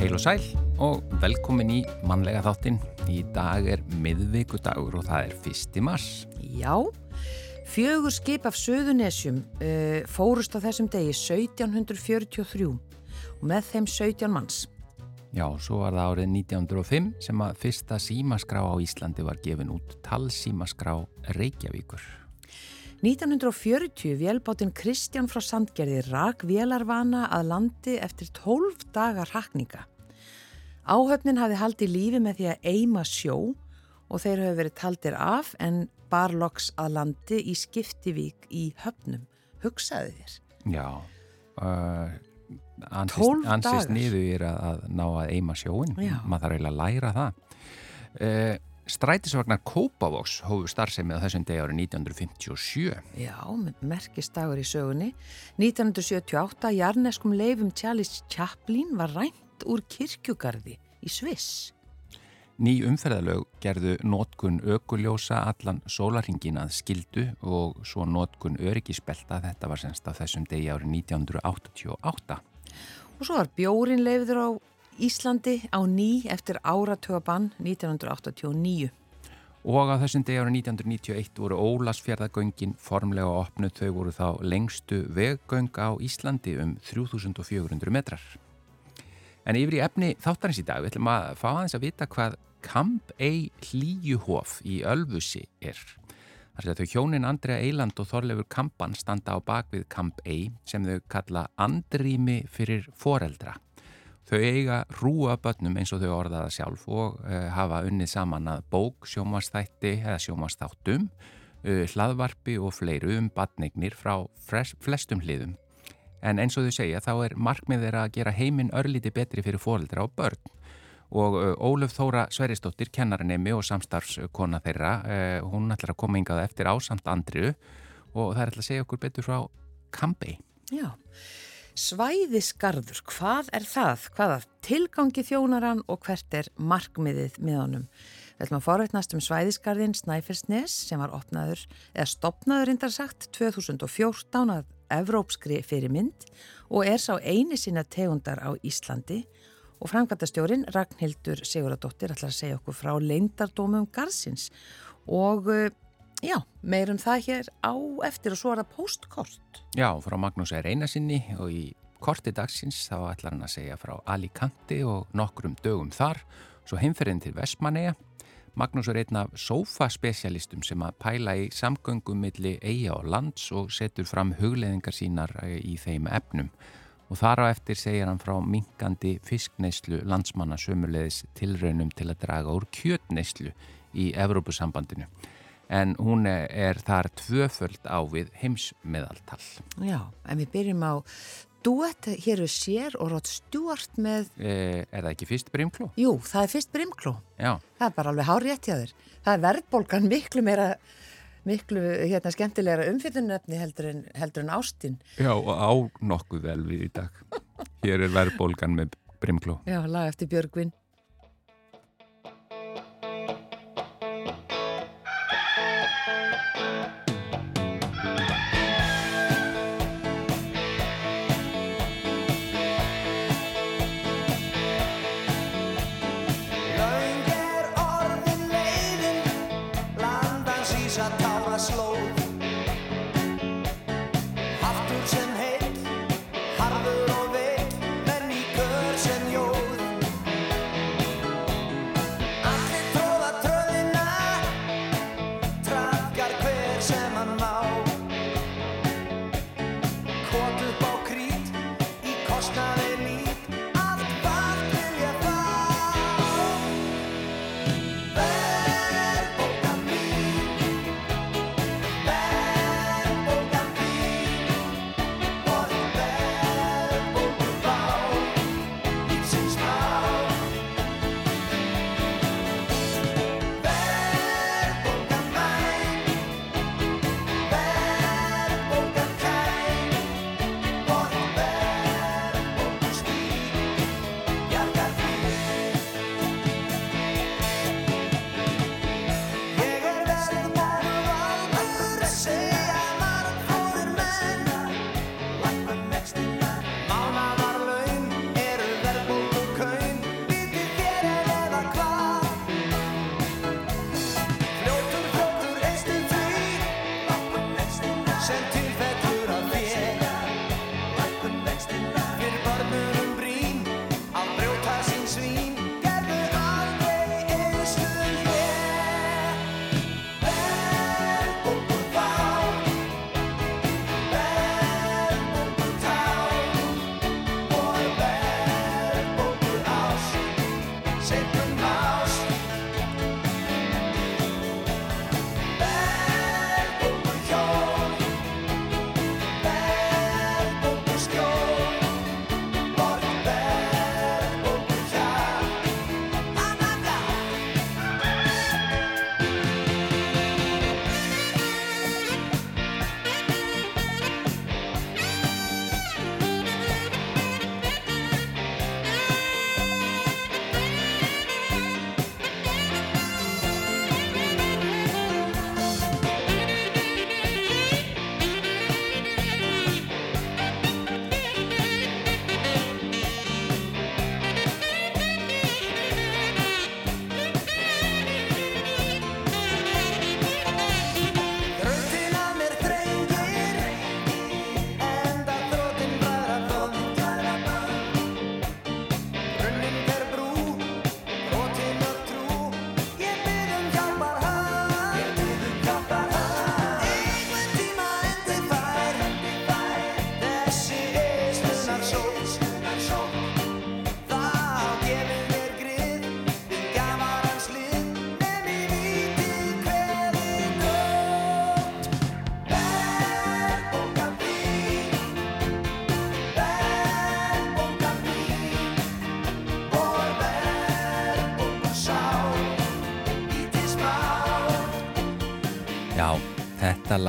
Heil og sæl og velkomin í mannlega þáttinn. Í dag er miðvíkudagur og það er fyrst í mars. Já, fjögur skip af Suðunesjum uh, fórust á þessum degi 1743 og með þeim 17 manns. Já, svo var það árið 1905 sem að fyrsta símaskrá á Íslandi var gefin út talsímaskrá Reykjavíkur. 1940 vélbáttinn Kristján frá Sandgerði rak vélarvana að landi eftir 12 dagar rakninga. Áhöfnin hafi haldið lífi með því að eima sjó og þeir hafi verið taldir af en barloks að landi í skiptivík í höfnum. Hugsaði þér? Já, uh, ansist, 12 ansist dagar. niður er að, að ná að eima sjóin. Maður þarf eiginlega að læra það. Uh, Strætisvagnar Kópavogs hófu starfsemið á þessum degi árið 1957. Já, merkistagur í sögunni. 1978 jarneskum leifum Charles Chaplin var rænt úr kirkjugarði í Sviss. Ný umferðalög gerðu nótkun ökuljósa allan sólarhingin að skildu og svo nótkun öryggisbelta, þetta var semst á þessum degi árið 1988. Og svo var bjórin leifður á Íslandi á ný eftir áratögabann 1989. Og á þessum degi árið 1991 voru Ólasfjörðagöngin formlega opnuð, þau voru þá lengstu veggöng á Íslandi um 3400 metrar. En yfir í efni þáttarins í dag, við ætlum að fá aðeins að vita hvað Camp A hlýjuhof í Ölfusi er. Þar sem þau hjónin Andrea Eiland og Þorleifur Kampan standa á bakvið Camp A sem þau kalla andrými fyrir foreldra. Þau eiga rúa börnum eins og þau orðaða sjálf og uh, hafa unnið saman að bók, sjómasþætti eða sjómasþáttum, uh, hlaðvarpi og fleiru um badnegnir frá flestum hliðum. En eins og þau segja þá er markmið þeirra að gera heiminn örlíti betri fyrir foreldra og börn. Og Ólöf Þóra Sveristóttir, kennaranemi og samstarfskona þeirra, hún ætlar að koma yngað eftir ásamt andriu og það er ætla að segja okkur betur frá Kambi. Já, svæðisgarður, hvað er það? Hvaða tilgangi þjónar hann og hvert er markmiðið með honum? Við ætlum að forveitnast um svæðisgarðin Snæfellsnes sem var opnaður, eða stopnaður reyndar sagt 2014 að evrópskri fyrirmynd og er sá eini sinna tegundar á Íslandi og framkvæmtastjórin Ragnhildur Siguradóttir ætlar að segja okkur frá leindardómum Garðsins og uh, já, meirum það hér á eftir og svo er það postkort. Já, frá Magnús er einasinni og í korti dagsins þá ætlar hann að segja frá Alicante og nokkrum dögum þar, svo heimferðin til Vestmanneia. Magnús er einn af sofa-spesialistum sem að pæla í samgöngum milli eiga og lands og setur fram hugleðingar sínar eh, í þeim efnum. Og þar á eftir segir hann frá minkandi fiskneyslu landsmanna sömulegis tilraunum til að draga úr kjötneyslu í Evrópusambandinu. En hún er þar tvöföld á við heimsmeðaltal. Já, en við byrjum á duett, hér er sér og Rod Stewart með, Eh, er það ekki fyrst brimkló? jú, það er fyrst brimkló. Já, Það er bara alveg hár rétt hjá þér. Það er verðbólgan miklu meira, miklu hérna skemmtilegra umfyllunöfni heldur en, heldur en ástin. já og á nokkuð vel við í dag. Hér er verðbólgan með brimkló. Já, lag eftir Björgvin.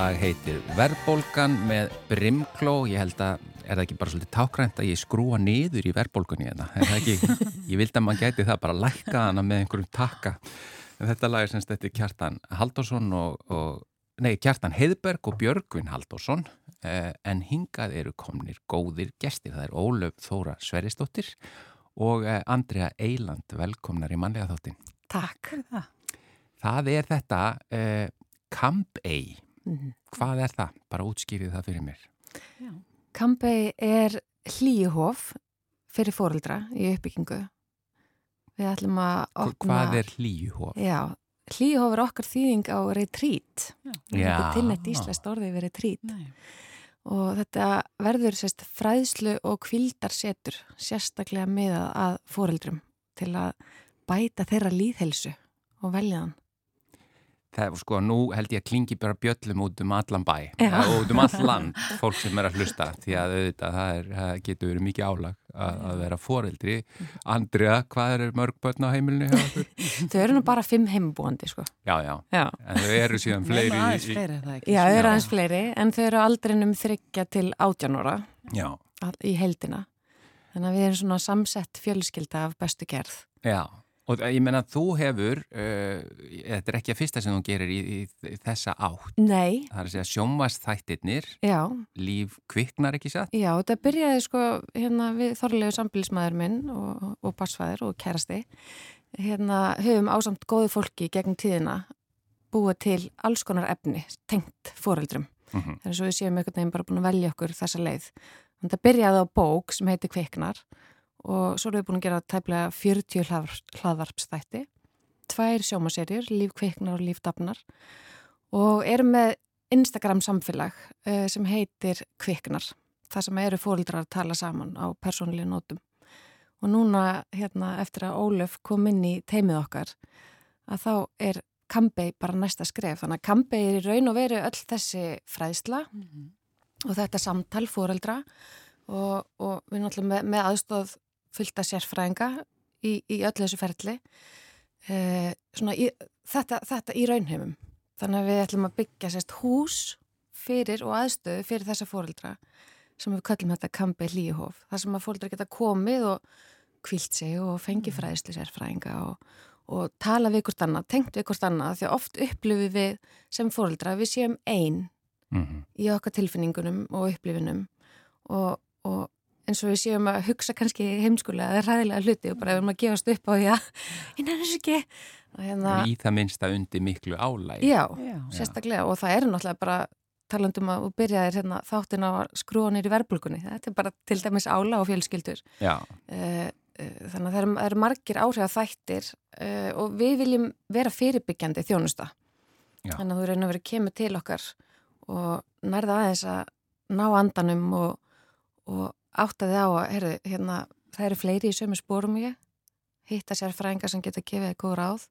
Lag heitir Verbolgan með Brimkló. Ég held að, er það ekki bara svolítið tákrænt að ég skrúa niður í verbolgunni hérna? Er það ekki, ég vildi að maður gæti það bara að lækka hana með einhverjum takka. En þetta lag er semst eftir Kjartan Halldórsson og, og nei, Kjartan Heiðberg og Björgvin Halldórsson. Eh, en hingað eru komnir góðir gestir. Það er Ólöf Þóra Sveristóttir og eh, Andrea Eiland. Velkomnar í mannlega þáttin. Takk. Það er þetta... Eh, Campey, Mhm. hvað er það? Bara útskýrið það fyrir mér. Campey er hlýjuhof fyrir fóreldra í uppbyggingu. Við ætlum að opna... Hvað er hlýjuhof? Já, hlýjuhof er okkar þýðing á retreat. Það er Já. ekki tilnætt íslenskt orðið við retreat. Nei. Og þetta verður sérst fræðslu og kvildarsetur sérstaklega miðað að fóreldrum til að bæta þeirra líðhelsu og veljaðan. Það er sko, nú held ég að klingi bara bjöllum út um allan bæ og út um all land, fólk sem er að hlusta því að auðvitað það, er, það getur verið mikið álag að, að vera foreldri Andrea, hvað er mörg börn á heimilinu? Þau eru nú bara fimm heimbúandi, sko. Já, já, Já. en þau eru síðan fleiri Nema aðeins í- fleiri það ekki. Já, þau eru aðeins fleiri, en þau eru aldrinum þryggja til átjánóra Já, í heldina. Þannig að við erum svona samsett fjölskylda af bestu gerð. já Og ég menna að þú hefur, uh, þetta er ekki að fyrsta sem þú gerir í, í, í þessa átt. Nei, Það er að segja sjónvastþættirnir, já, líf kviknar ekki satt? já, þetta byrjaði sko hérna við þorlegu sambilsmaður minn og, og barsfæður og kærasti. Hérna höfum ásamt góðu fólki gegn tíðina búið til alls konar efni tengt foreldrum. Mm -hmm. Það er svo við séum einhvern veginn bara búin að velja okkur þessa leið. Þannig að byrjaði á bók sem heitir Kviknar og svo erum við búin að gera tæplega 40 hlaðvarp, hlaðvarpstætti, tvær sjómaserjur, Líf Kviknar og Líf Dafnar og erum með Instagram samfélag uh, sem heitir Kviknar, það sem eru fóreldrar að tala saman á persónlega nótum. Og núna, hérna, eftir að Ólöf kom inn í teimið okkar, að þá er Kambei bara næsta skref. Þannig að Kambei er í raun og veru öll þessi fræðsla Mhm. og þetta samtal fóreldra og, og við náttúrulega með, með aðstóð fylgta sérfræðinga í, í öllu þessu ferli e, svona í, þetta, þetta í raunheimum. Þannig að við ætlum að byggja sérst hús fyrir og aðstöðu fyrir þessa fóreldra sem við kallum þetta Kambei hlýjuhof. Það sem að fóreldra geta komið og kvilt sig og fengi fræðslu sérfræðinga og, og tala við hvort annað, tengt við hvort annað því að oft upplifum við sem fóreldra að við séum einn Mm í okkar tilfinningunum og upplifinum og, og eins og við séum að hugsa kannski heimskulega eða ræðilega hluti og bara við erum að gefast upp á því að ég nefnir þessu ekki og hérna, Í það minnsta undir miklu álæg. já, Já. sérstaklega og það er náttúrulega bara talandum að þú byrjaðir hérna, þáttin á að skrúa nýri verbulgunni þetta er bara til dæmis ála og fjölskyldur Já, uh, uh, þannig að það eru, eru margir áhrif þættir uh, og við viljum vera fyrirbyggjandi þjónusta Já. þannig að þú reynir að vera kemur til okkar og nærða aðeins að ná andanum og, og áttaði á að heyrðu, hérna, það eru fleiri í sömu spórum ég hitta sér fræðingar sem geta gefið þér góð ráð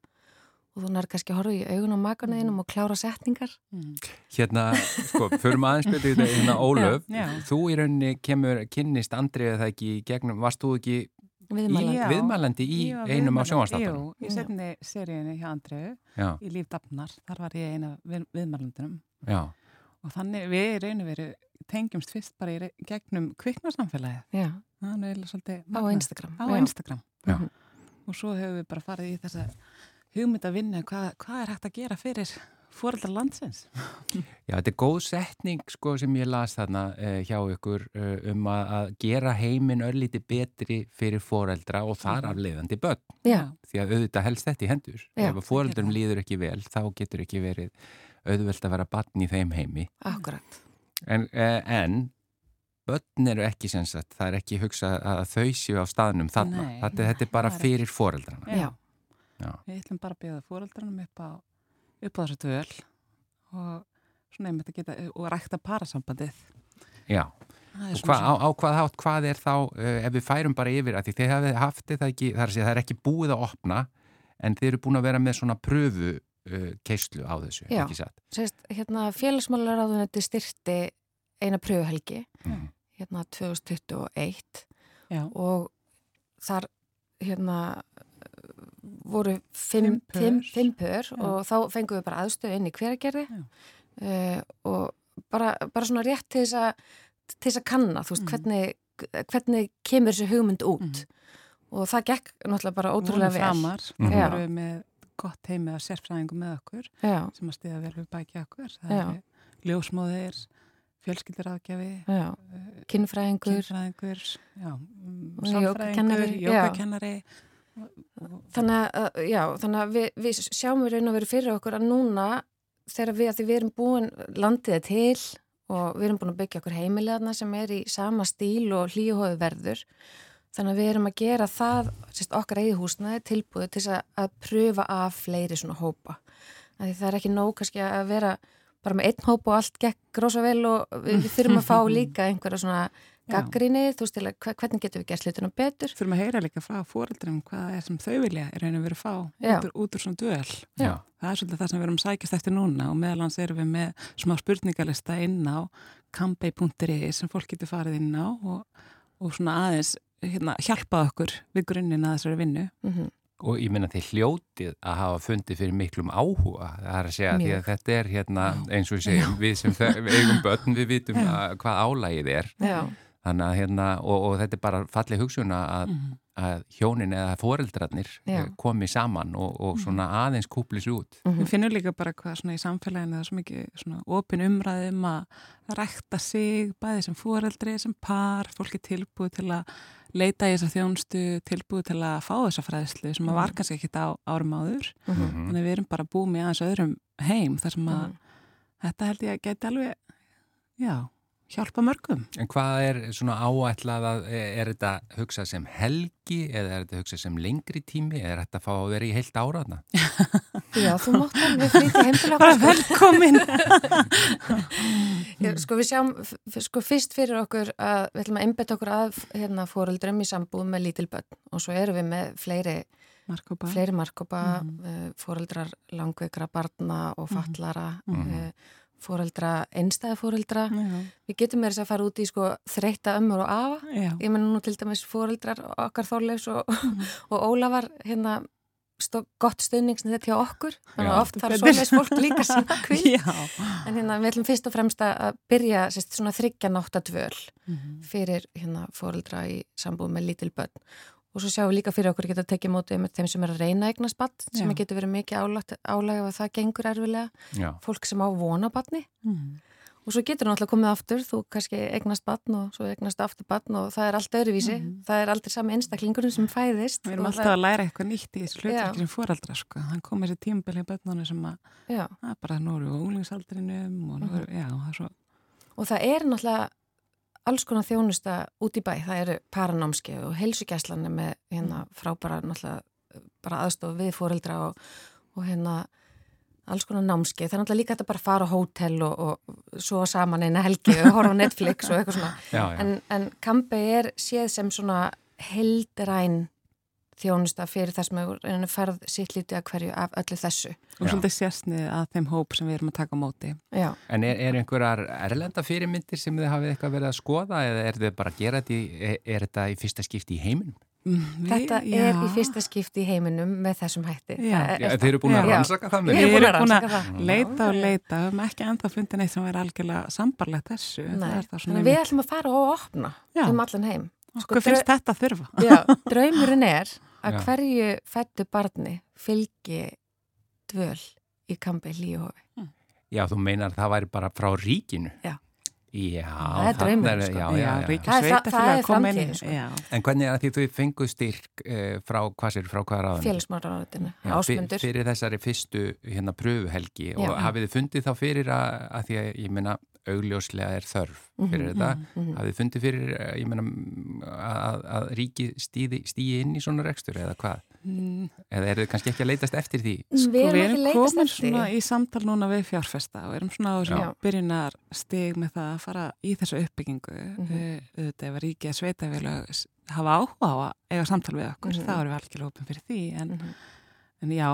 og þú nærði kannski að horfa í augun á makarniðinum og klára setningar Mhm. hérna, sko, förum aðeins betur í þetta, hérna Ólöf, Já, já. þú í rauninni kemur, kynnist Andriða það ekki í gegnum, varst þú ekki viðmælandi. Já. viðmælandi í einum á sjónvarstátunum? Jú, í setni seríunni hjá Andreu Já, í Líf Dafnar, þar var ég eina við, viðmælundunum já, og þannig við í raun og veru tengjumst fyrst bara í gegnum er svolítið á. Instagram. á. Instagram Já. Mhm. og svo hefur við bara farið í þessa hugmynd að vinna hvað, hvað er hægt að gera fyrir fóreldrar landsins já, þetta er góð setning sko sem ég las þarna uh, hjá ykkur uh, um að, að gera heiminn örlíti betri fyrir foreldra og þar af leiðandi börn, Já, því að auðvitað helst þetta í hendur. Já, Ef það. líður ekki vel, þá getur ekki verið auðvelt að vera barn í þeim heimi. akkurat. En, eh, en börn eru ekki sem sagt, það er ekki hugsa að þau séu á staðnum þarna. Nei, þetta, þetta er bara fyrir foreldrana. Já. Já. við ætlum bara að bjóða fóreldrarnum upp á, upp á þessu dvöl og svona einmitt að geta og rækta parasambandið Já. Og hva, á, á hvað hátt, hvað er þá, uh, ef við færum bara yfir að því þið hafið haft þetta ekki, það er, að segja, það er ekki búið að opna, en þið eru búin að vera með svona pröfu uh, keislu á þessu, Já. ekki satt? Sérst, hérna, félagsmálaráðunandi styrti eina pröfuhelgi Mm. hérna 2021 Já, og þar hérna voru fimm, Fimm pör. fimm, fimm pör Já. og þá fengum við bara aðstöð inn í hveragerði Já. uh, og bara, bara svona rétt til þess að til þess að kanna, þú veist, Mhm. hvernig hvernig kemur þessi hugmynd út og það gekk náttúrulega bara ótrúlega vel framar, Mhm. Já. við með gott heimi að sérfræðingum með okkur Já, sem að stiða vel við bæki okkur. Það Já. eru ljósmóðir, fjölskyldur aðgjafi, já, kynfræðingur kynfræðingur, mm, já. jógakennari. þannig að, já, þannig að við, við sjáum við raun og veru fyrir okkur að núna þegar við, að við erum búin landið er til og við erum búin að byggja okkur heimilegna sem er í sama stíl og hlýjuhóðu verður þannig að við erum að gera það sérst, okkar eigið húsnaði tilbúið til að, að pröfa af fleiri svona hópa það er ekki nóg kannski að vera bara með einn hóp og allt gekk rosa vel og við, við þurfum að fá líka einhverja svona gaggrinni, þú veist til að hve- hvernig getum við gert hlutunum betur Þurfum að heyra líka frá fóreldrum hvað er sem þau vilja er einu vera að fá út úr, út úr svona duel. Já. Það er svolítið það sem við erum að sækjast eftir núna og meðalans erum við með smá spurningalista inn á kambei.ri sem fólk getur farið inn á og, og svona aðeins hérna, hjálpa okkur við grunninn að þessari vinnu. mm Og ég minna þið hljótið að hafa fundið fyrir miklum áhuga. Það er að segja því að Mjög. þetta er hérna, eins og segjum, við sem eigum börn, við vitum að, hvað álægið er. Já, Þannig að hérna, og, og þetta er bara fallið hugsun að, Mhm. að hjónin eða foreldrarnir Já. eh, komi saman og, og svona aðeins kúplis út. Mhm. Við finnum líka bara hvað svona í samfélaginu það er svo mikið svona opin umræðum að rækta sig, bæði sem foreldri, sem par, fólk er tilbúið til að leita í þessa þjónstu, tilbúið til að fá þessa fræðslu sem að var kannski ekki á árum áður. Mhm. Þannig að við erum bara búið með aðeins öðrum heim þar sem að Mhm. þetta held ég að geti alveg, já, hjálpa mörgum. En hvað er svona áætlað að, er þetta hugsað sem helgi eða er þetta hugsað sem lengri tími eða er þetta að fá að vera í heilt áraðna? Já, þú mátt alveg flytja heim til okkur. Velkomin! Sko við sjáum, sko fyrst fyrir okkur að við ætlum að einbetta okkur að hérna fóreldrum í sambúð með lítil börn og svo erum við með fleiri, Markoba. fleiri markopa, mm Mhm. fóreldrar langveikra barna og fallara, mm Mhm. Fóreldra, einstæða fóreldra. Já, Við getum með þess að fara út í sko þreytta ömmur og afa. já. Ég menn nú til dæmis fóreldrar okkar þorleifs og, og Ólafar hérna stó, gott stuðningsnið hjá okkur. Þannig að oft þarf svoleiðis fólk líka sína. Já. En hérna við ætlum fyrst og fremst að byrja sérst, svona þryggja náttadvöl Mhm. fyrir hérna fóreldra í sambúð með lítil börn. Og svo sjáum við líka fyrir okkur að geta tekið mótið með þeim sem er að reyna eignast barn, sem Já. getur verið mikið álagt, álæg ef það gengur erfilega. Já. Fólk sem á vona barni. Mhm. Og svo getur náttúrulega komið aftur, þú kannski eignast barn og svo eignast aftur barn og það er allt öðruvísi. Það er aldrei sami einstaklingurinn sem fæðist. Við erum og alltaf að læra eitthvað nýtt í þessu Já. hlutverkinu fóreldra sko. Þann kom þessi tímabili í börnunum sem að það, það er bara nú eru við úlingsaldrinum og nú eru, já, það er svo Og það er náttúrulega alls konar þjónusta út í bæ. Það eru paranámski og heilsugjæslan er með hérna frábæra náttúrulega bara aðstof við fóreldra og, og hérna alls konar námski. Það er náttúrulega líka að bara fara á hótel og, og svo saman eina helgi og horfa á Netflix og eitthvað svona. Já, já. En, en Kambi er séð sem svona heldræn þjónusta fyrir það sem er ferð sitt lítið að hverju af öllu þessu. og Já. svolítið sérstnið að þeim hóp sem við erum að taka á móti. Já. En er, er einhverjar erlenda fyrirmyndir sem þið hafið eitthvað verið að skoða eða er þið bara að gera þetta í, er, er þetta í fyrsta skipti í heiminum? Mm, við- Þetta já. er í fyrsta skipti í heiminum með þessum hætti. Já. Er- Já, þeir eru búin að rannsaka það með Ég er Við búin að erum að það. leita og leita, við hefum ekki ennþá fundið neitt sem verið algjörlega sambarlegt þessu. Það er það að við ætlum að fara og opna Já. um allan heim. Sko, Hvað finnst þetta að þurfa? Já, draumurinn er að Já. hverju fættu barni fylgi dvöl í kambi hlýjuhofi. Já, þú meinar að það væri bara frá ríkinu? Já. Já, Það er þarna draumurinn, sko. Já, já, já. ríkis Það er sveitafélag það er framtíðin, sko. En hvernig er það því þú fenguð styrk eh, frá, hvað sér, frá hvaða ráðan? Félagsmáraráðinu, ásmundur. Fyrir þessari fyrstu hérna pröfuhelgi og hafið þið fundið þá fyrir að, að því að ég meina augljóslega er þörf fyrir þetta mhm. hafið þið fundið fyrir eh, ég meina að, að ríki stíði, stíði inn í svona rekstur eða hvað? Mm, Eða eru þið kannski ekki að leitast eftir því? Við Sko, erum við ekki erum komin eftir. svona í samtal núna við fjárfesta og erum svona á byrjunar stig með það að fara í þessu uppbyggingu Mhm. uh, auðvitað ef að ríkið að sveitafélag hafa áhuga á að eiga samtal við okkur Mhm. þá erum við algjörlega opin fyrir því en, Mhm. En já,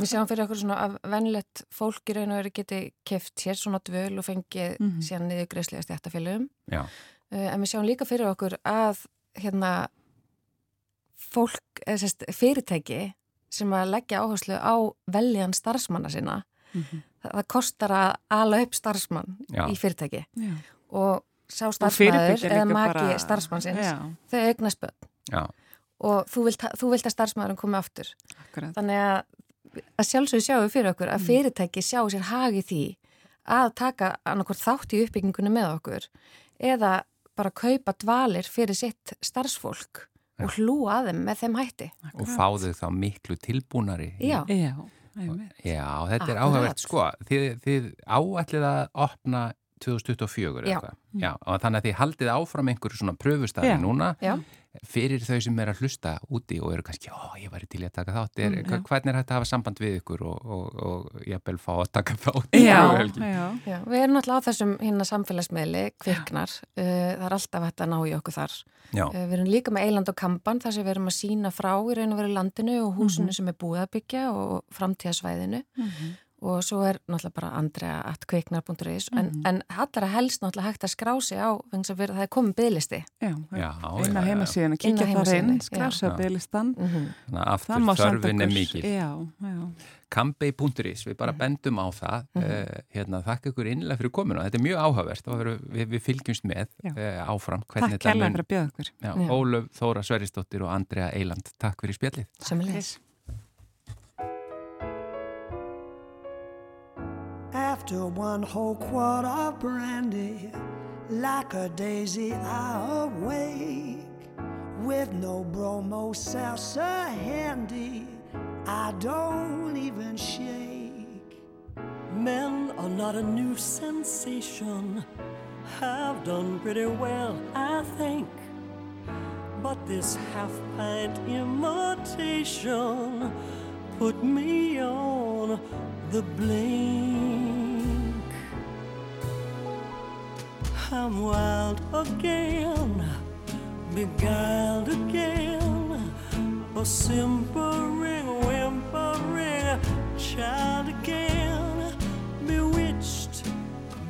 Við sjáum fyrir okkur svona að venlegt fólk í raun og veru geti keft sér svona dvöl og fengið Mhm. síðan niður greiðslega stjættafélugum. Já, Uh, en við sjáum líka fyrir okkur að hérna fólk, eða sérst fyrirtæki sem að leggja áherslu á veljan starfsmanna sinna það, það kostar að ala upp starfsmann Já. í fyrirtæki Já. og sá starfsmæður eða maki bara- starfsmannsins Já, þau eignast börn Já, og þú vilt, þú vilt að starfsmæðurinn komi aftur akkurat. þannig að, að sjálfsögðu sjáum við fyrir okkur Mm. að fyrirtæki sjá sér hagi því að taka annarkvort þátt í uppbyggingunni með okkur eða bara kaupa dvalir fyrir sitt starfsfólk og hlúa að þeim með þeim hætti og fá þau þá miklu tilbúnari. Já, Já. Já, þetta er Akkurat. áhugavert sko. Þið, þið áætlið að opna 2024 Já. eitthvað. Já, og þannig að þið haldið áfram einhverju svona pröfustæði núna já, fyrir þau sem er að hlusta úti og eru kannski, ó, ég væri til að taka þátt. Er, Mm, hvernig er hægt að hafa samband við ykkur og, og, og jafnvel fá að taka þátt? Já, já. já, við erum náttúrulega á þessum hérna samfélagsmiðli, kviknar uh, það er alltaf hægt að ná í okkur þar Já. uh, við erum líka með Eiland og Kampan þar sem við erum að sína frá í raun og veru landinu og húsinu Mhm. sem er búið að byggja og framtíðasvæðinu Mhm. Og svo er náttúrulega bara andrea.kviknar.is en, Mhm. en allra helst náttúrulega hægt að skrá sig á vegna þess að vera- það er komið Já, inn á á kíkja þar inn, já. skrása Já. bygglistan. mm Þannig að aftur þörfin er mikil. Kambei.is, við bara bendum á það Mhm. uh, hérna, þakka ykkur innlega fyrir kominu þetta er mjög áhugavert og við, við, fylgjumst með uh, áfram Takk kærlega fyrir að bjóða okkur. Já, Já. Ólöf Þóra Sveristóttir og Andrea Eiland, takk fyrir spjallið After one whole quart of brandy, like a daisy, I awake with no bromo salsa handy. I don't even shake. Men are not a new sensation. Have done pretty well, I think. But this half pint imitation put me on the blink. I'm wild again, beguiled again, a simpering, whimpering child again, bewitched,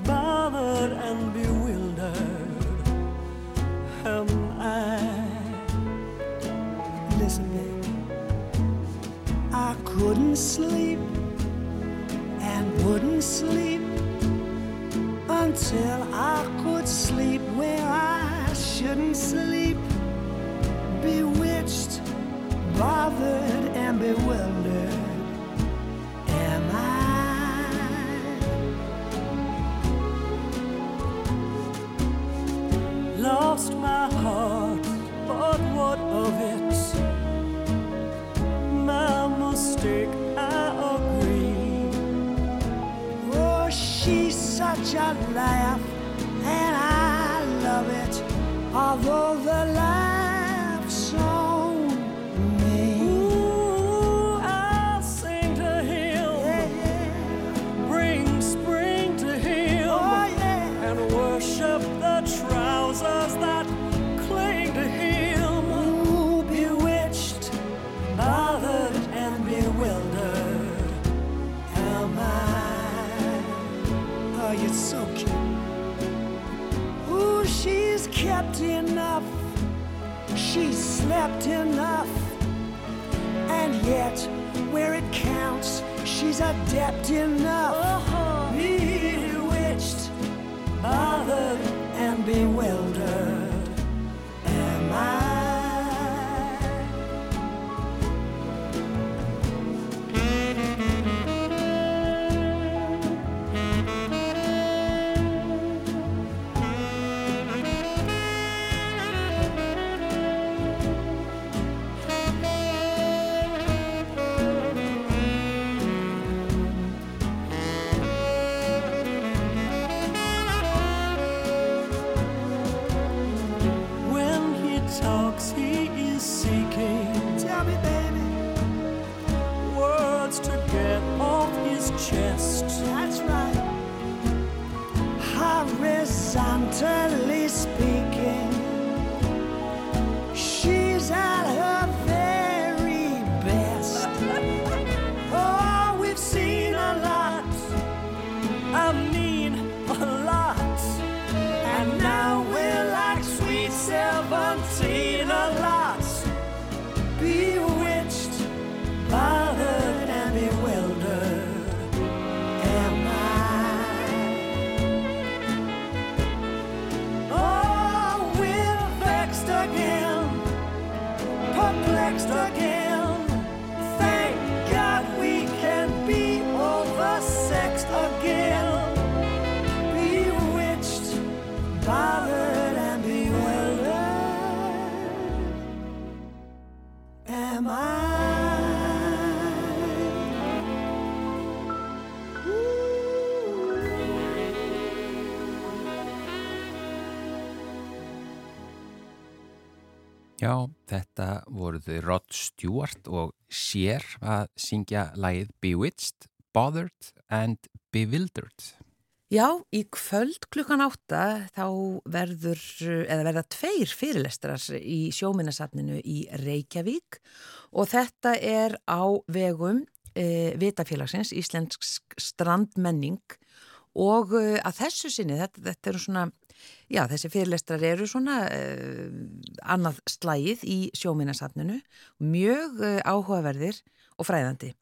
bothered, and bewildered. Am I? Listen. I couldn't sleep and wouldn't sleep until I could sleep where I shouldn't sleep. Bewitched, bothered, and bewildered. Am I? Lost my heart, but what of it? Such a laugh, and I love it. Although the laugh's Slept enough. And yet, where it counts, she's adept enough. Uh-huh. Bewitched, bothered, and bewildered. Já, þetta voru þau Rod Stewart og Cher að syngja lagið Bewitched, Bothered and Bewildered. Já, í kvöld klukkan átta þá verður, eða verða tveir fyrirlestrar í sjóminasafninu í Reykjavík og þetta er á vegum e, Vitafélagsins, Íslensk strandmenning og e, að þessu sinni, þetta, þetta eru svona, já þessi fyrirlestrar eru svona e, annað slægið í sjóminasafninu, mjög e, áhugaverðir og fræðandi.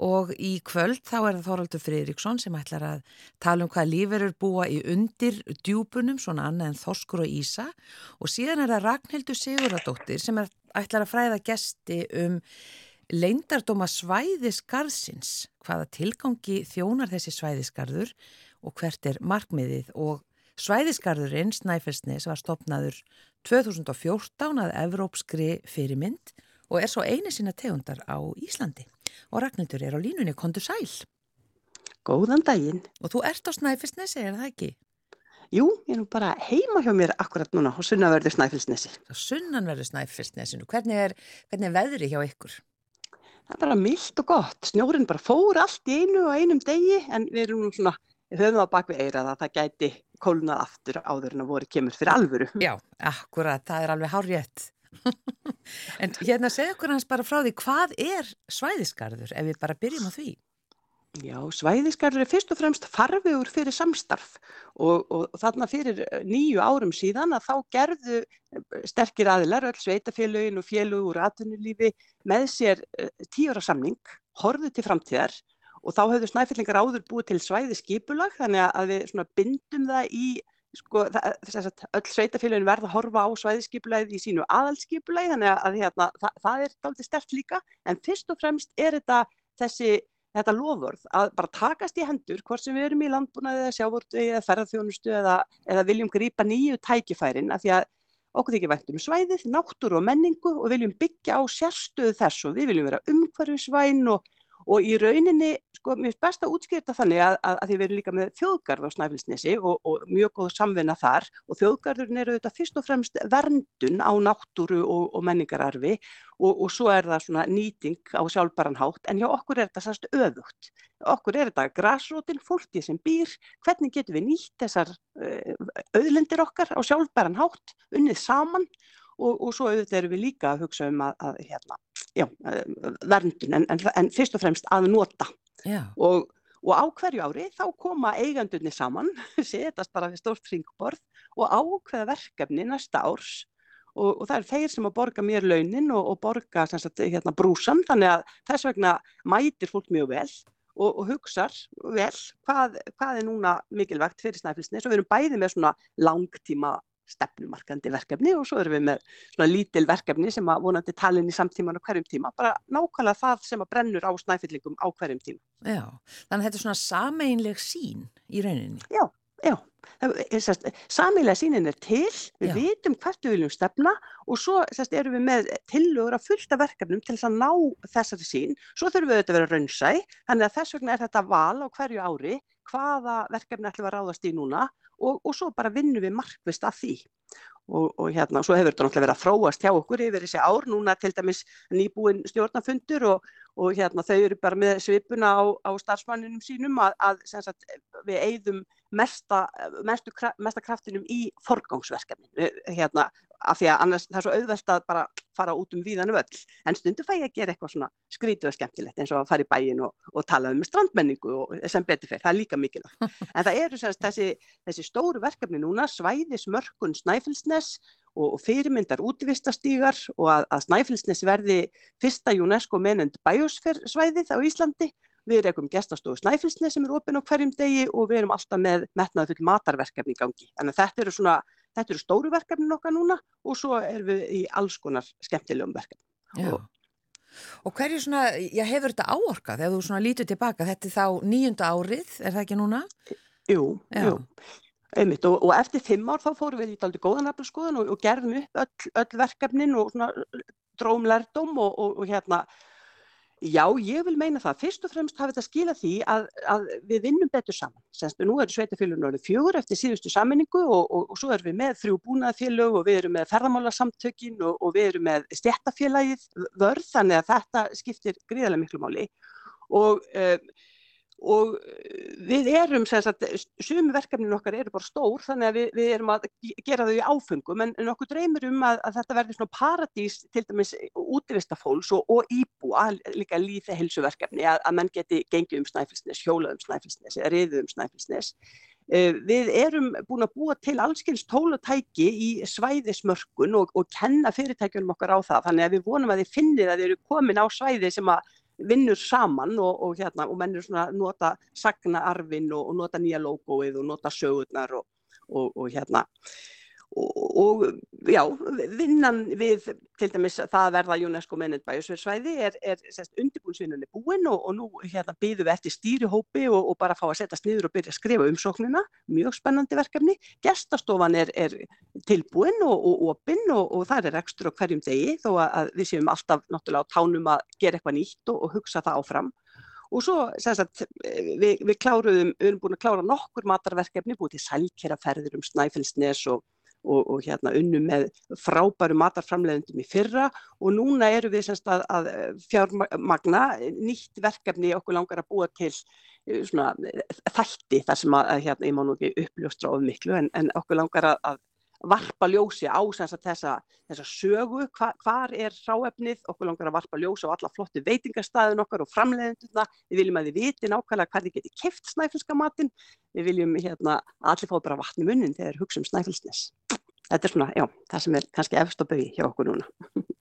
Og í kvöld þá er það Þoraldur Friðriksson sem ætlar að tala um hvað líferur búa í undir djúpunum, svona annað en Þorskur og Ísa. Og síðan er það Ragnhildur Siguradóttir sem er, ætlar að fræða gesti um leindardóma svæðisgarðsins, hvaða tilgangi þjónar þessi svæðisgarður og hvert er markmiðið. Og svæðisgarðurinn, Snæfellsnes, var stopnaður 2014 að Evrópskri fyrirmynd og er svo eini sína tegundar á Íslandi og Ragnhildur er á línunni, kontur sæl. Góðan daginn. Og þú ert á Snæfellsnesi, er það ekki? Jú, ég er nú bara heima hjá mér akkurat núna á sunnaverðu Snæfellsnesi. Á sunnanverðu Snæfellsnesinu. Hvernig er, hvernig er veðri hjá ykkur? Það er bara mildt og gott. Snjórin bara fór allt í einu og einum degi en við erum nú svona, við höfum það bak við eirað að það gæti kólnað aftur áður en að voru kemur fyrir alvöru. Já, akkurat, það er alveg hárjött. en hérna segja okkur hans bara frá því, hvað er svæðisgarður ef við bara byrjum á því? Já, svæðisgarður er fyrst og fremst farvegur fyrir samstarf og, og, og þarna fyrir nýju árum síðan að þá gerðu sterkir aðilar, öll sveitafélögin og félög úr atvinnulífi með sér tíura samning, horfðu til framtíðar og þá höfðu snæfellingar áður búið til svæðiskipulag þannig að við bindum það í Sko, það, öll sveitafélagin verða að horfa á svæðiskipulæði í sínu aðalskipulæði þannig að hérna, það, það er aldrei stert líka. En fyrst og fremst er þetta þessi, þetta lofvörð að bara takast í hendur hvort sem við erum í landbúnaði eða sjávortu eða ferðarþjónustu eða, eða viljum grípa nýju tækifærin af því að okkur þykir vænt um svæðið, náttúru og menningu og viljum byggja á sérstöðu þess og við viljum vera umhverfisvæn og Og í rauninni, sko, mér finnst best að útskýrta þannig að, að, að því við erum líka með þjóðgarð á Snæfellsnesi og, og mjög góð samvinna þar. Og þjóðgarðurinn eru þetta fyrst og fremst verndun á náttúru og, og menningararfi. Og, og svo er það svona nýting á sjálfbaranhátt en hjá okkur er þetta sannst öðugt. Okkur er þetta græsrótin, fólki sem býr, hvernig getum við nýtt þessar auðlendir okkar á sjálfbaranhátt, unnið saman? Og, svo auðvitað erum við líka að hugsa um að, að hérna, já, verndun en, en, en fyrst og fremst að nota. Og, og á hverju ári þá koma eigandunni saman, setast bara við stórt ringborð og ákveða verkefni næsta árs. Og, og það er þeir sem að borga mér launin og, og borga sagt, hérna, brúsan þannig að þess vegna mætir fólk mjög vel og, og hugsar vel hvað, hvað er núna mikilvægt fyrir Snæfellsnes. Og við erum bæði með svona langtíma stefnumarkandi verkefni og svo erum við með svona lítil verkefni sem að vonandi talin í samtíman á hverjum tíma, bara nákvæmlega það sem að brennur á snæfyllingum á hverjum tíma. Já, þannig að þetta er svona sameinleg sín í rauninni. Já, já, sameinlega sínin er til, við já. vitum hvert við viljum stefna og svo sérst, erum við með tillögur að fullta verkefnum til þess að ná þessari sín, svo þurfum við auðvitað að vera raunsæ, þannig að þess vegna er þetta val á hverju ári, hvaða verkefni ætlum að ráðast í núna og, og svo bara vinnum við markvist af því. Og, og hérna, svo hefur þetta náttúrulega verið að fróast hjá okkur yfir þessi ár, núna til dæmis nýbúin stjórnafundur og, og hérna þau eru bara með svipuna á, á starfsmanninum sínum að, að sagt, við eigðum mesta, mestu, mesta kraftinum í forgangsverkefni hérna, af því að annars það er svo auðvelt að bara fara út um víðanu völl. En stundu fæ ég að gera eitthvað svona skrítið og skemmtilegt eins og að fara í bæin og, og tala um strandmenningu og sem betur fyrir, það er líka mikilvægt. En það eru sérst, þessi, þessi stóru verkefni núna, svæðismörkun Snæfellsnes og, og fyrirmyndar útvistastígar og að, að Snæfellsnes verði fyrsta UNESCO menend bæjusferðsvæðið á Íslandi. Við erum gestastofu Snæfellsnes sem er ofinn á hverjum degi og við erum alltaf með metnaðu full matarverkefni í gangi. Þannig að þetta eru, svona, þetta eru stóru verkefnin okkar núna og svo erum við í alls konar skemmtilegum verkefni. Já. Og hverju svona, já, hefur þetta áorkað ef þú svona lítur tilbaka, þetta er þá nýjunda árið, er það ekki núna? Jú, Já. jú. Einmitt, og, og eftir fimm ár þá fórum við í daldi góðan aflskoðun og, og gerðum upp öll, öll verkefnin og svona og, og, og hérna, já, ég vil meina það. Fyrst og fremst hafi þetta skilað því að, að við vinnum betur saman. Senst, nú eru sveitafélugin orðið fjögur eftir síðustu sammenningu og, og, og svo erum við með þrjú búnaðafélög og við erum með ferðamálasamtökin og, og við erum með stjættafélagið vörð, þannig að þetta skiptir gríðarlega miklu máli. Og um, og eh, við erum, sem sagt, sumi verkefnin okkar eru bara stór þannig að við, við erum að gera þau í áfengum en, en okkur dreymir um að, að þetta verði svona paradís til dæmis útivistafólks og, og íbúa, líka lífi helsuverkefni að, að menn geti gengið um snæfilsnes, hjólað um snæfilsnes eða riðið um snæfilsnes. Uh, við erum búin að búa til allskynst tólutæki í svæðismörkun og, og kenna fyrirtækjunum okkar á það þannig að við vonum að þið finnir að þið eru komin á svæði sem að vinnur saman og, og, hérna, og mennur svona nota sagna arfin og, og nota nýja logoið og nota sögurnar og hérna. Og já, vinnan við til dæmis það að verða UNESCO mennit bæjusverðsvæði er, er undirbúinsvinnunni búin og, og nú hérna býðum við eftir stýrihópi og, og bara fá að setjast niður og byrja að skrifa umsóknina, mjög spennandi verkefni. Gestastofan er, er tilbúin og opinn og það er ekstra hverjum degi þó að við séum alltaf náttúrulega á tánum að gera eitthvað nýtt og hugsa það áfram. Og svo, sagt, við, við kláruðum, við erum búin að klára nokkur matarverkefni, búið til sælkeraferðir um Snæfellsnes og, og, og hérna unnum með frábæru matarframleðendum í fyrra og núna eru við semst að, að fjármagna nýtt verkefni okkur langar að búa til eh, svona þætti þar sem að, hérna, ég má nú ekki uppljóstra of miklu en, en okkur langar að, að varpa ljósi á þessa, þessa sögu, hva, hvar er ráefnið, okkur langar að varpa ljósi á alla flottu veitingastæðin okkar og framleiðenduna, við viljum að þið viti nákvæmlega hvað þið geti keft snæfellska matinn, við viljum hérna, að allir fá bara vatni munnin þegar hugsa um snæfellsnes. Þetta er svona, já, það sem er kannski efst á bauði hjá okkur núna.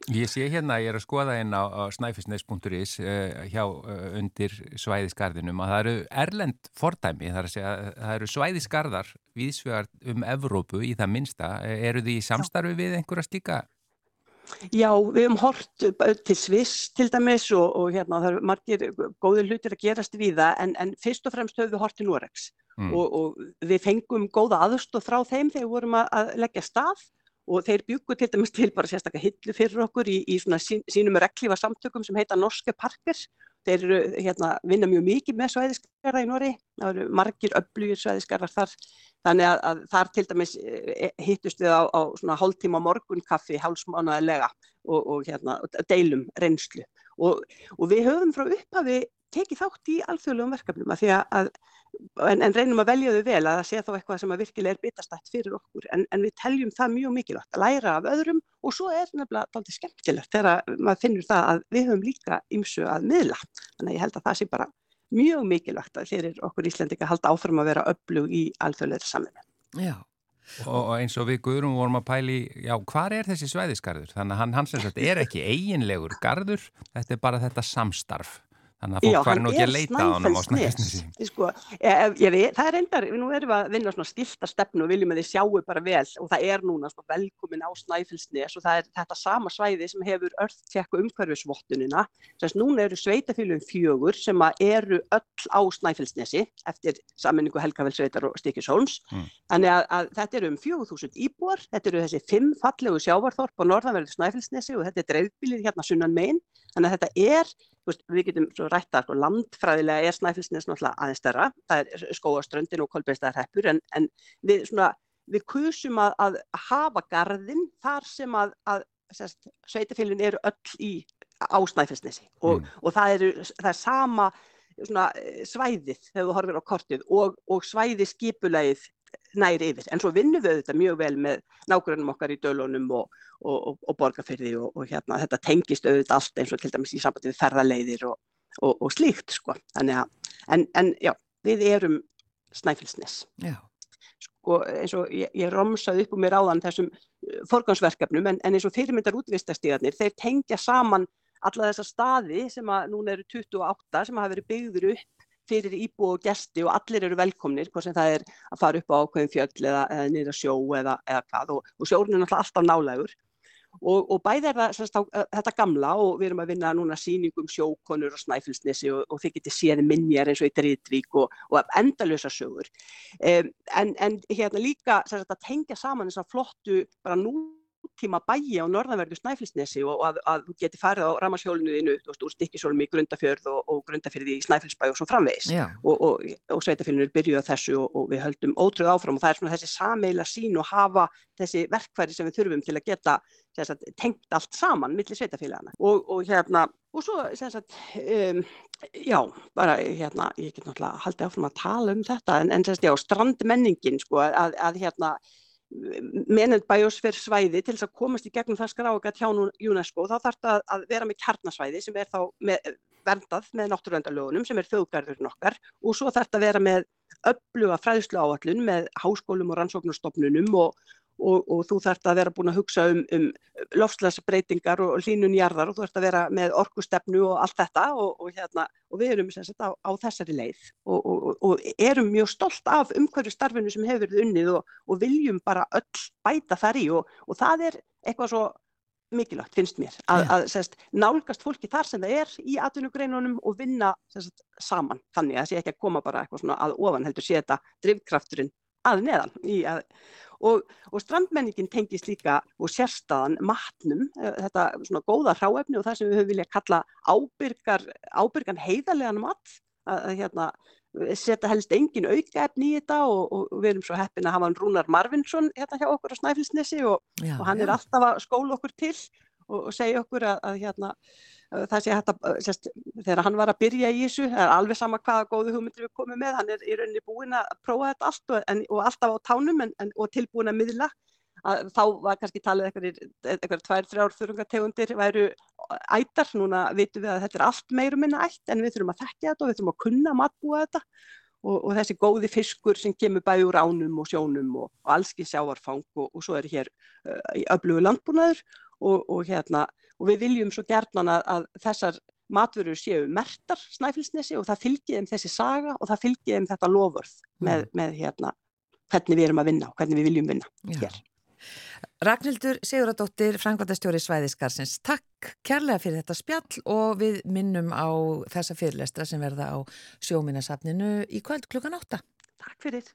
Ég sé hérna, ég er að skoða inn á, á snæfisnes.is uh, hjá uh, undir svæðisgarðinum að það eru erlend fordæmi, það, segja, það eru svæðisgarðar viðsvegar um Evrópu í það minsta. Eru því samstarfi við einhverja slíka? Já, við hefum hort til Sviss til dæmis og, og hérna það eru margir góðir hlutir að gerast við það en, en fyrst og fremst höfum við hort til Noregs mm. og, og við fengum góða aðstóð frá þeim þegar við vorum að, að leggja stað og þeir byggu til dæmis til bara sérstaklega hillu fyrir okkur í, í svona sín, sínum reglífa samtökum sem heita Norske Parker. Þeir hérna vinna mjög mikið með svæðiskarra í Nóri, það eru margir öflugir svæðiskarrar þar, þannig að, að þar til dæmis e, hittust við á, á svona hálftíma morgunkaffi hálfsmánaðilega og, og hérna deilum reynslu og, og við höfum frá upphafi tekið þátt í alþjóðlegum verkefnum að því að, en, en reynum að velja þau vel að það sé þá eitthvað sem að virkilega er bitastætt fyrir okkur en, en við teljum það mjög mikilvægt að læra af öðrum og svo er nefnilega taldið skemmtilegt þegar maður finnur það að við höfum líka ymsu að miðla þannig að ég held að það sé bara mjög mikilvægt að þeir okkur Íslandika halda áfram að vera öflug í alþjóðlegri saminu. Já. Og eins og við Guðrum vorum að pæli, já, hvað er þessi svæðisgarður? Þannig að hann, hans er ekki eiginlegur garður, þetta er bara þetta samstarf. Þannig að fólk fari nú ekki að leita á hann á Snæfellsnesi. Sko, það er reyndar, nú erum við að vinna svona stilta stefnu og viljum að þið sjáu bara vel og það er núna svona velkomin á Snæfellsnes og það er þetta sama svæði sem hefur örþtjekku umhverfisvottunina. Þess að núna eru sveitafélugum fjögur sem eru öll á Snæfellsnesi eftir sammenningu Helgafellsveitar og Stikisholms. Mm. Þannig að, að þetta eru um 4000 íbúar, þetta eru þessi fimm fallegu sjávarþorp á norðanverðu Snæfellsnesi og þetta er dreifbílið hérna sunnan megin. Þannig að þetta er Veist, við getum svo rætta, sko, landfræðilega er Snæfellsnes náttúrulega aðeins stærra, það er skóaströndin og kolbeinstæðarheppur en, en við, svona, við kusum að, að hafa garðin þar sem að, að sveitafélun eru öll í á Snæfellsnesi og, mm. og það, eru, það er sama svona, svæðið þegar þú horfir á kortið og, og svæði skipulegið næri yfir. En svo vinnum við þetta mjög vel með nákvæmum okkar í dölunum og, og, og borgarfyrði og, og hérna, þetta tengist auðvitað allt eins og til dæmis í sambandi við ferðarleiðir og slíkt sko. Þannig að, en, en já, við erum snæfilsnes. Já. Sko eins og ég, ég romsaði upp um mér áðan þessum uh, forgansverkefnum en, en eins og fyrirmyndar útvistastíðarnir, þeir tengja saman alla þessa staði sem að núna eru 28 sem hafa verið byggður upp fyrir íbú og gesti og allir eru velkomnir, hvort sem það er að fara upp á ákveðin fjöll eða, eða niður að sjó eða, eða hvað og, og sjórn er náttúrulega alltaf nálægur og, og bæði er það semst, á, þetta gamla og við erum að vinna núna síningum sjókonur og snæfilsnesi og, og þið getur séð minjar eins og eitt rítrík og, og endalösa sögur. Um, en, en hérna líka semst, að tengja saman þess að flottu bara nú tíma bæi á norðanverðu Snæfellsnesi og að, að þú geti farið á veist, úr Stikkisólum í Grundafjörð og, og Grundafjörði í Snæfellsbæ og svo framvegis. Og, og, og sveitafélunir byrjuða þessu og við höldum ótrúð áfram og það er svona þessi sameila sín og hafa þessi verkfæri sem við þurfum til að geta sagt, tengt allt saman millir sveitafélagana og hérna, og svo sagt, um, já, bara hérna, ég get náttúrulega haldið áfram að tala um þetta en, en sagt, já, strandmenningin sko, að, að hérna menend bæjósfer svæði til þess að komast í gegnum það skráagat hjá UNESCO þá þarf það að vera með kjarnasvæði sem er þá með, verndað með náttúruvendalögunum sem er þjóðgarðurinn okkar og svo þarf það að vera með ölluga fræðslu áallun með háskólum og rannsóknarstofnunum og, og, og þú þarf að vera búin að hugsa um, um lofslagsbreytingar og hlínun jarðar og þú þarf að vera með orkustefnu og allt þetta og, og hérna, við erum sagt, á, á þessari leið og erum mjög stolt af umhverju starfinu sem hefur verið unnið og viljum bara öll bæta þar í og það er eitthvað svo mikilvægt finnst mér að, að sest, nálgast fólki þar sem það er í atvinnugreinunum og vinna sest, saman. Þannig að það sé ekki að koma bara eitthvað svona að ofan heldur sé þetta drivkrafturinn að neðan að, og, og strandmenningin tengist líka og sérstaðan matnum eh, þetta svona góða hráefni og það sem við höfum viljað kalla ábyrgar, ábyrgan heiðarlegan mat að, að hérna setja helst engin aukaefni í þetta og, og við erum svo heppin að hafa hann Rúnar Marvinsson hérna hjá okkur á Snæfellsnesi og, og hann já. er alltaf að skóla okkur til og, og segja okkur að, að hérna það sé hægt að, sérst, þegar hann var að byrja í þessu, það er alveg sama hvaða góðu hugmyndir við komum með, hann er í rauninni búin að prófa þetta allt og, en, og alltaf á tánum en, en, og tilbúin að miðla. Að þá var kannski talið eitthvað tvær, þrjár þurrungategundir væru ættar, núna vitum við að þetta er allt meirum minna ætt en við þurfum að þekkja þetta og við þurfum að kunna matbúa þetta. Og, og þessi góði fiskur sem kemur bæði úr ánum og sjónum og, og allski sjáarfang og, og svo er hér uh, í öflugu landbúnaður og hérna og við viljum svo gerðnan að, að þessar matvörur séu mertar snæfilsnesi og það fylgir þeim þessi saga og það fylgir þeim þetta lofurð með, mm. með hérna, hvernig við erum að vinna og hvernig við viljum vinna Já. hér. Ragnhildur Siguradóttir, Frankværtastjóri Svæðiskarsins, takk kærlega fyrir þetta spjall og við minnum á þessa fyrirlestra sem verða á sjóminasafninu í kvöld klukkan 8. Takk fyrir.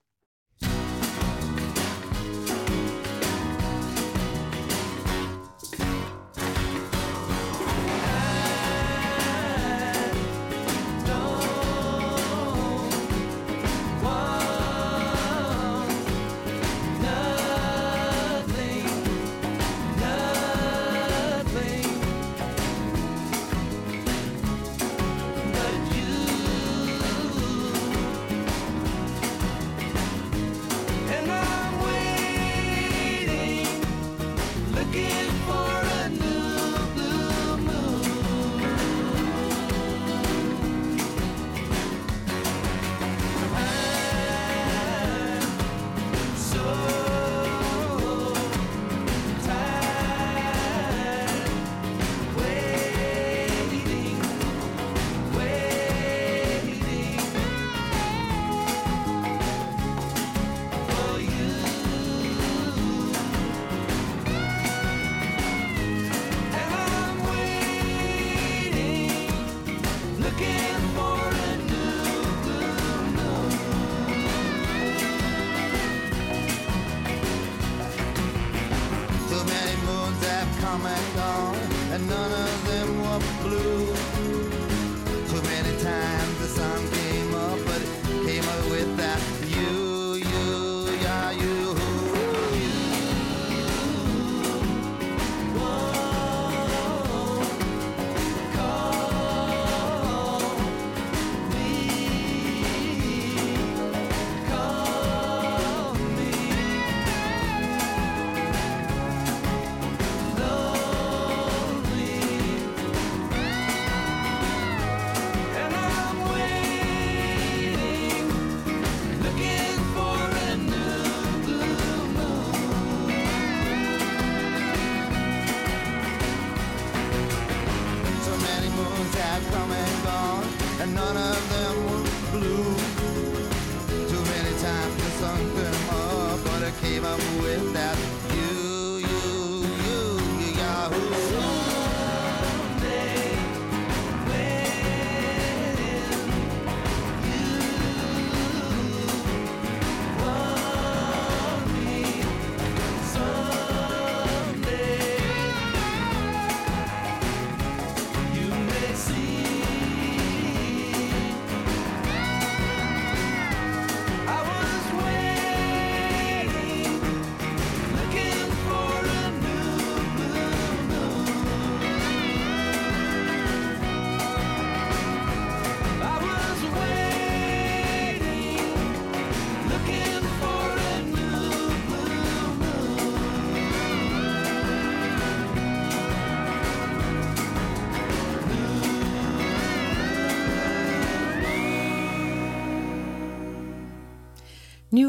none of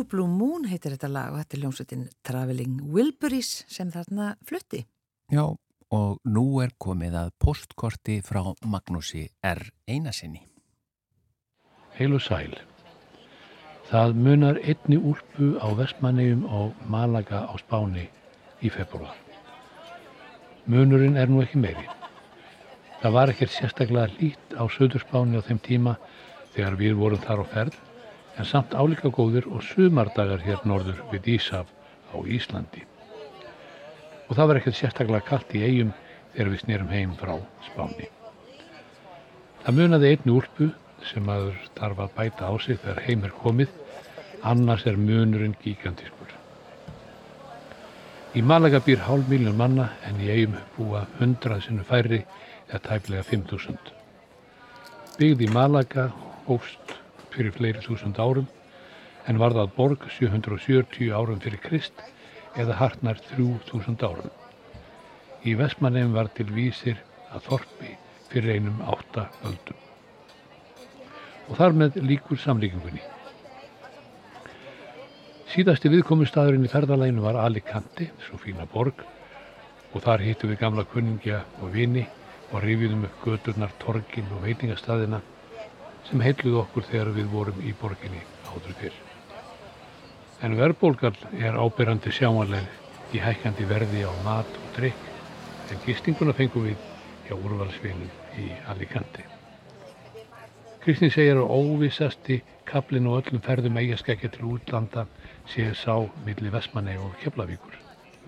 New Blue Moon heitir þetta lag og þetta er ljómsveitin Traveling Wilburys sem þarna flutti. Já, og nú er komið að postkorti frá Magnúsi R. Einasinni. Heil og sæl. Það munar einni úlpu á Vestmannegjum og Malaga á Spáni í februar. Munurinn er nú ekki meiri. Það var ekkert sérstaklega lít á Söðurspáni á þeim tíma þegar við vorum þar á ferð en samt álíka góðir og sumardagar hér norður við Ísaf á Íslandi. Og það var ekkert sérstaklega kallt í eigum þegar við snerum heim frá Spáni. Það munaði einni úlpu sem maður þarf að bæta á sig þegar heim er komið, annars er munurinn gigantískur. Í Malaga býr hálf miljón manna en í eigum búa hundrað sinu færri eða tæplega 5.000. Byggð í Malaga hófst fyrir fleiri þúsund árum en varðað borg 770 árum fyrir Krist eða hartnar 3000 árum. Í Vestmanneum var til vísir að Þorpi fyrir einum átta öldum. Og þar með líkur samlíkingunni. Síðasti viðkomustadurinn í ferðalæginu var Alicante, svo fína borg, og þar hittum við gamla kunningja og vini og rifjum upp göturnar, torgin og veitingastadina sem heitluð okkur þegar við vorum í borginni áður fyrr. En verðbólgal er ábyrrandi sjáanleg í hækkandi verði á mat og drikk en gistinguna fengum við hjá úrvalsvinum í Alicante. Kristinn segir að óvissasti kaplinn og öllum ferðum eigaskækja til útlanda séu sá millir Vestmanni og Keflavíkur.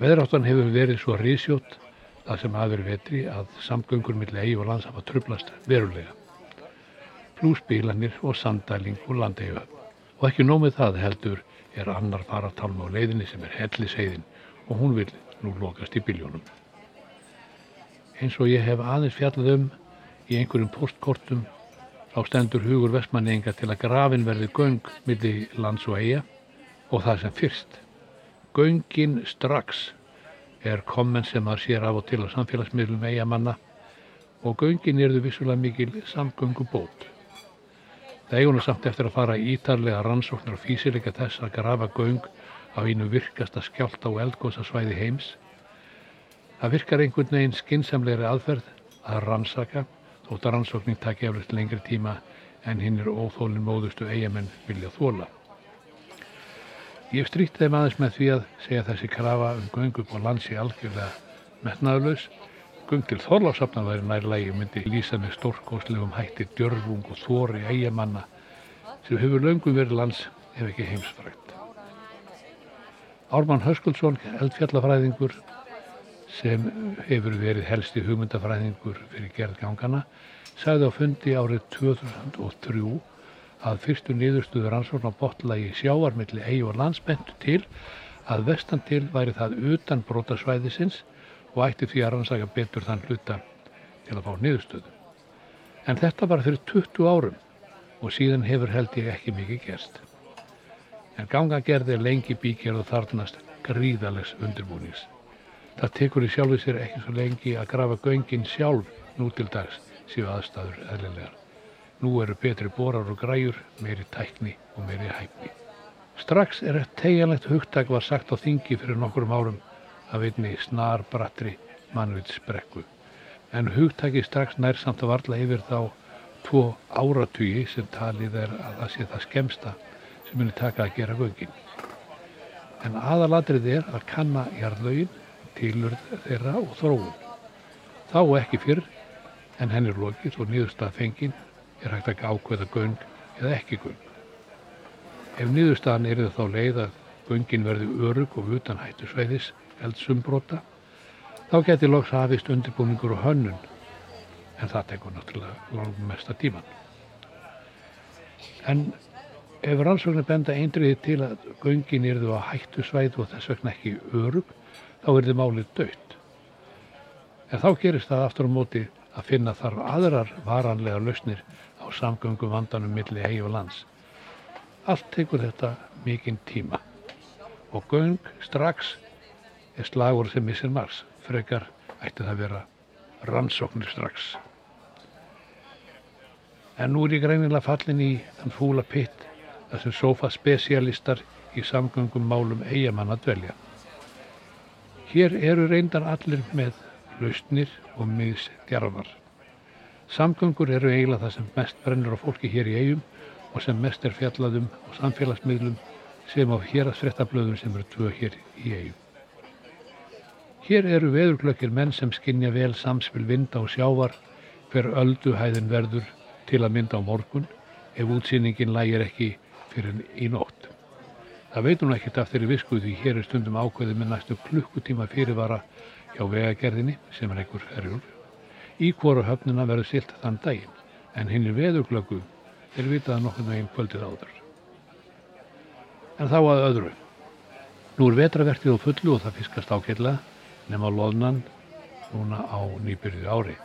Veðráttan hefur verið svo risjótt það sem verið vetri að samgöngur millir eigi og lands hafa trublast verulega flúsbílanir og sandæling og landegjöf. Og ekki nómið það heldur er annar faratalma á leiðinni sem er helliseiðin og hún vil nú lokast í biljónum. Eins og ég hef aðeins fjallað um í einhverjum postkortum á stendur hugur vestmanninga til að grafin verði göng millir lands og eiga og það sem fyrst. Göngin strax er komment sem að sér af og til á samfélagsmiðlum eigamanna og göngin erðu vissulega mikil samgöngubót. Það eigunum samt eftir að fara ítarlega rannsóknar og físileika þess að grafa göng á einu virkasta skjált á eldgóðsasvæði heims. Það virkar einhvern veginn skinsamlegri aðferð að rannsaka þótt að rannsókning takja eflust lengri tíma en hinn er óþólinn móðustu eigamenn vilja þóla. Ég hef strýtt þeim aðeins með því að segja þessi krafa um göng upp á landsi algjörlega metnaðurlaus Gung til Þorláfsafnar væri nærlægi myndi lýsa með stórkóslegum hætti djörfung og þóri eigamanna sem hefur löngum verið lands ef ekki heimsfrækt. Ármann Höskuldsson, eldfjallafræðingur sem hefur verið helsti hugmyndafræðingur fyrir gerðgangana, sagði á fundi árið 2003 að fyrstu niðurstuður ansvörn á botlægi sjáarmilli eigi og landsbentu til að vestan til væri það utan brotasvæðisins og ætti því að rannsaka betur þann hluta til að fá niðurstöðu. En þetta var fyrir 20 árum og síðan hefur held ég ekki mikið gerst. En gangagerði er lengi bíkjörð og þarnast gríðalegs undirbúnings. Það tekur í sjálfi sér ekki svo lengi að grafa göngin sjálf nú til dags séu aðstæður eðlilegar. Nú eru betri borar og græjur, meiri tækni og meiri hæfni. Strax er eitt tegjanlegt hugtak var sagt á þingi fyrir nokkurum árum af einni snarbrattri mannvitsbrekku. En hugtaki strax nær samt að varla yfir þá tvo áratugi sem talið er að það sé það skemsta sem muni taka að gera göngin. En aðaladrið er að kanna jarðlaugin, tilurð þeirra og þróun. Þá ekki fyrr en henn er lokið og niðurstað fengin er hægt að ákveða göng eða ekki göng. Ef niðurstaðan er þá leið að göngin verði örug og utan hættu sveiðis eldsumbrota þá geti loks hafist undirbúningur og hönnun en það tekur náttúrulega langum mesta tíman. En ef rannsóknir benda eindriði til að göngin eru á hættu svæð og þess vegna ekki örug þá er þið málið dött. En þá gerist það aftur á móti að finna þarf aðrar varanlega lausnir á samgöngum vandanum milli hegi og lands. Allt tekur þetta mikinn tíma og göng strax er slagur sem missir mars. Frekar ætti það að vera rannsóknir strax. En nú er ég greinilega fallin í þann fúla pitt þar sem sofaspecialistar í samgöngum málum eigamann að dvelja. Hér eru reyndar allir með lausnir og miðsdjarfar. Samgöngur eru eiginlega það sem mest brennur á fólki hér í eigum og sem mest er fjallaðum og samfélagsmiðlum sem á hérastfréttablöðum sem eru tvö hér í eigum. Hér eru veðurklökkir menn sem skinja vel samspil vinda og sjávar hver ölduhæðin verður til að mynda á morgun ef útsýningin lægir ekki fyrir í nótt. Það veitum ekki af þeirri visku því hér er stundum ákveðið með næstu klukkutíma fyrirvara hjá vegagerðinni sem er einhver erjúl í hvora höfnuna verður silt þann daginn en hinn er veðurglöggu er vitaða nokkur meginn kvöldið áður. En þá að öðru. Nú er vetravertið á fullu og það fiskast ákveðlega nema loðnan núna á nýbyrju ári.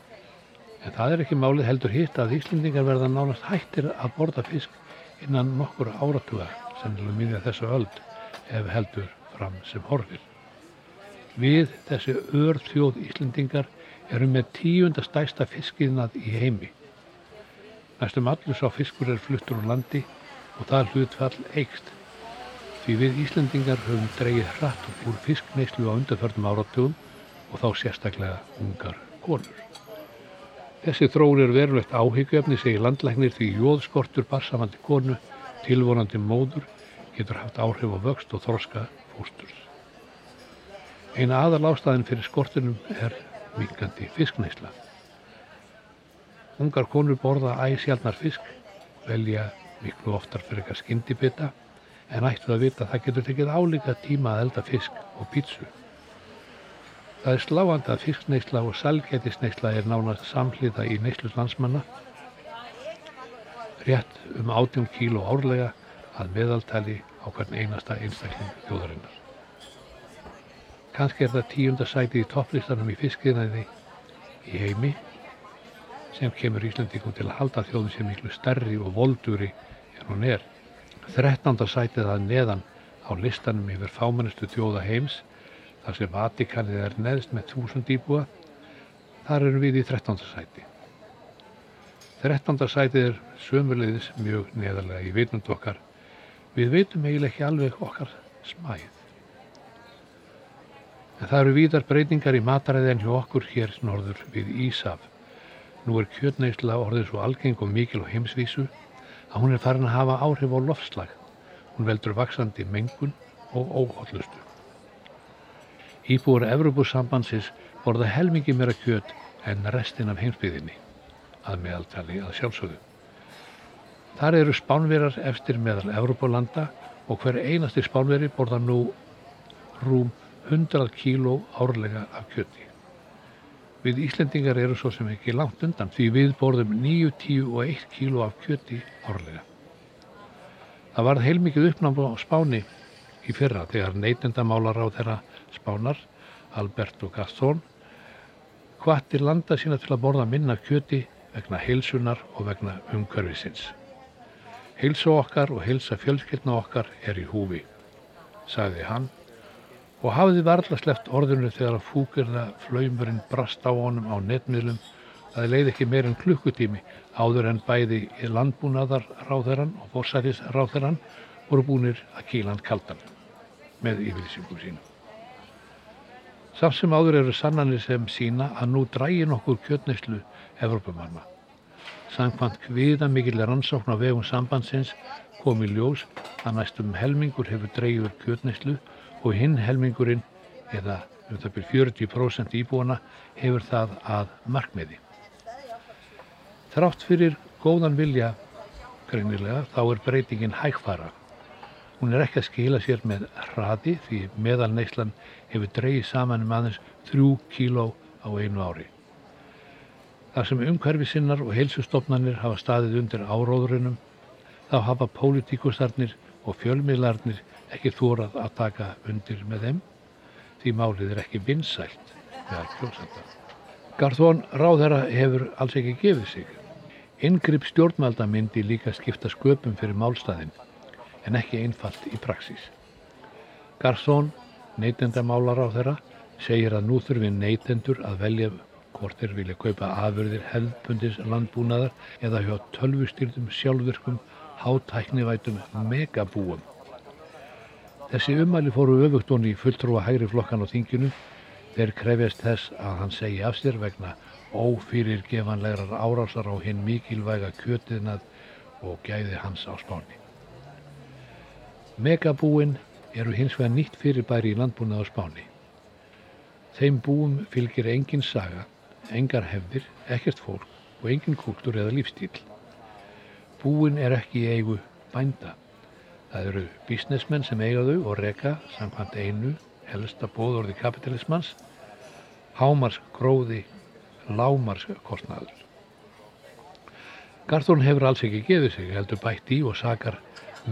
En það er ekki málið heldur hitt að Íslendingar verða nánast hættir að borða fisk innan nokkur áratuga sem vil miðja þessu öld ef heldur fram sem horfir. Við þessi örþjóð Íslendingar erum með tíunda stæsta fiskiðnað í heimi. Næstum allur sá fiskur er fluttur á landi og það hlutfall eigst. Því við Íslendingar höfum dreyið hratt úr fiskneislu á undarförnum áratugum og þá sérstaklega ungar konur. Þessi þróur er verulegt áhyggjöfni segir landlæknir því jóðskortur barsamandi konu, tilvonandi móður, getur haft áhrif á vöxt og þorska fósturs. Eina aðal ástæðin fyrir skortunum er minkandi fiskneisla. Ungar konur borða æsjálnar fisk, velja miklu oftar fyrir eitthvað skyndibita en ættu að vita að það getur tekið álíka tíma að elda fisk og pítsu. Það er sláandi að fiskneisla og salgætisneisla er nánast samhliða í neislu landsmanna, rétt um 18 kíló árlega að meðaltali á hvern einasta einstakling þjóðarinnar. Kanski er það tíunda sætið í topplistanum í fiskiðnaði í heimi sem kemur Íslandingum til að halda þjóðum sem miklu stærri og volduri en hún er. Þrettnanda sætið að neðan á listanum yfir fámannistu þjóða heims þar sem Vatikanið er neðst með þúsund íbúa þar erum við í þrettnanda sæti. Þrettnanda sætið er sömurleiðis mjög neðarlega í vitnund okkar. Við veitum eiginlega ekki alveg okkar smæð. En það eru víðar breytingar í mataræði en hjá okkur hér norður við Ísaf. Nú er kjötneysla orðið svo algeng og mikil og heimsvísu að hún er farin að hafa áhrif á lofslag. Hún veldur vaksandi mengun og óhóllustu. Íbúur Evropasambansins borða helmingi meira kjöt en restin af heimsbyðinni, að meðaltali að sjálfsögðu. Þar eru spánverar eftir meðal Evropalanda og hver einasti spánveri borða nú rúm 100 kíló árlega af kjöti. Við Íslendingar eru svo sem ekki langt undan því við borðum 9, 10 og 1 kíló af kjöti árlega. Það varð heilmikið uppnáma á Spáni í fyrra þegar neytendamálar á þeirra Spánar, Alberto Gastón, hvattir landa sína til að borða minna kjöti vegna heilsunar og vegna umhverfisins. Heilsu okkar og heilsa fjölskyldna okkar er í húfi, sagði hann og hafði varla sleppt orðinu þegar að fúkirða flaumurinn brast á honum á netmiðlum það leiði ekki meirinn klukkutími áður en bæði landbúnaðar ráðherran og fórsætis ráðherran voru búinir að kíland kaldan með yfirlýsingum sínum. Samt sem áður eru sannanir sem sína að nú drægi nokkur kjötneyslu Evrópumanna. Samkvæmt hviða mikil rannsókn á vegum sambandsins kom í ljós að næstum helmingur hefur dreigið kjötneyslu og hinn helmingurinn eða um það byrjum 40% íbúana hefur það að markmiði. Þrátt fyrir góðan vilja greinilega þá er breytingin hægfara. Hún er ekki að skila sér með hraði því meðal neyslan hefur dreyið saman um aðeins 3 kíló á einu ári. Þar sem umhverfi sinnar og heilsustofnanir hafa staðið undir áróðurinnum þá hafa pólitíkustarnir og fjölmiðlarnir ekki þórað að taka undir með þeim því málið er ekki vinsælt meðal kjósenda. Garðón ráðherra hefur alls ekki gefið sig. Ingripp stjórnvalda myndi líka skipta sköpum fyrir málstæðin en ekki einfalt í praxís. Garðón, neytendamálar á þeirra, segir að nú þurfi neytendur að velja hvort þeir vilja kaupa afurðir hefðbundis landbúnaðar eða hjá tölvustýrðum sjálfvirkum hátæknivætum megabúum Þessi umæli fóru öfugt honni fulltrúa hægri flokkan á þinginu. Þeir krefjast þess að hann segi af sér vegna ófyrirgefanlegar árásar á hinn mikilvæga kjötiðnað og gæði hans á spáni. Megabúin eru hins vegar nýtt fyrirbæri í landbúnað á spáni. Þeim búum fylgir engin saga, engar hefðir, ekkert fólk og engin kultúr eða lífstíl. Búin er ekki í eigu bænda. Það eru bísnesmenn sem eiga þau og reka samkvæmt einu helsta bóðorði kapitalismans, hámars gróði, lámars kostnaður. Garþón hefur alls ekki gefið sig, heldur bætt í og sakar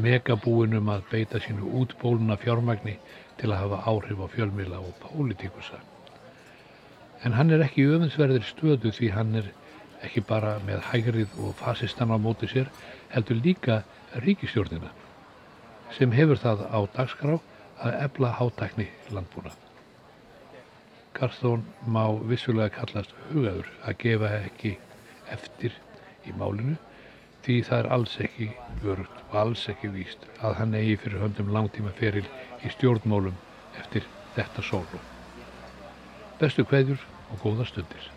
megabúinum að beita sínu útbóluna fjármagni til að hafa áhrif á fjölmila og pólitikusa. En hann er ekki öfunnsverðir stöðu því hann er ekki bara með hægrið og fasistan á móti sér, heldur líka ríkistjórnina sem hefur það á dagskrá að ebla hátækni landbúna. Garþón má vissulega kallast hugaður að gefa ekki eftir í málinu því það er alls ekki vörut og alls ekki víst að hann eigi fyrir höndum langtíma feril í stjórnmálum eftir þetta sólu. Bestu kveðjur og góða stundir.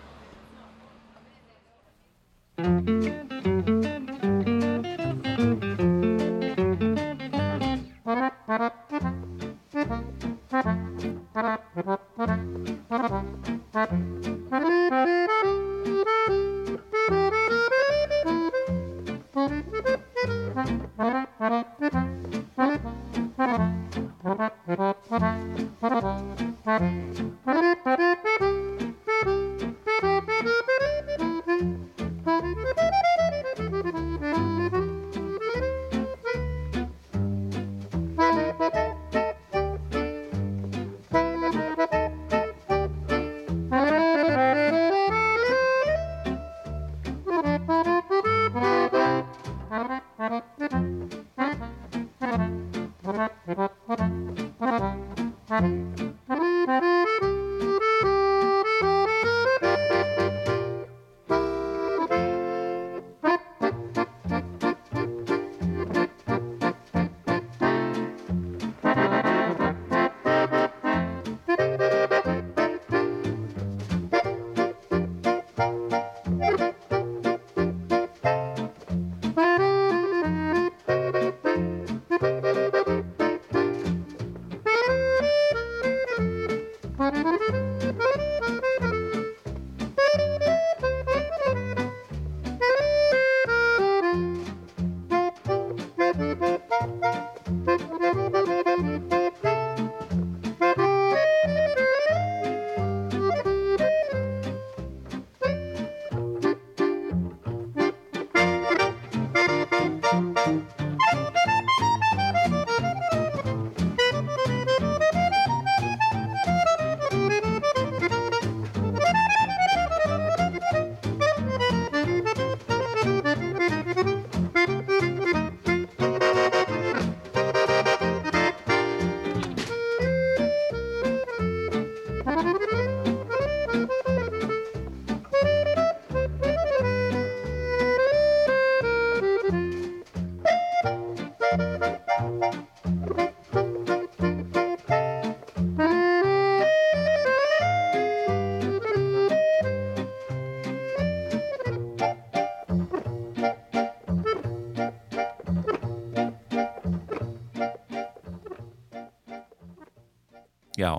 Já,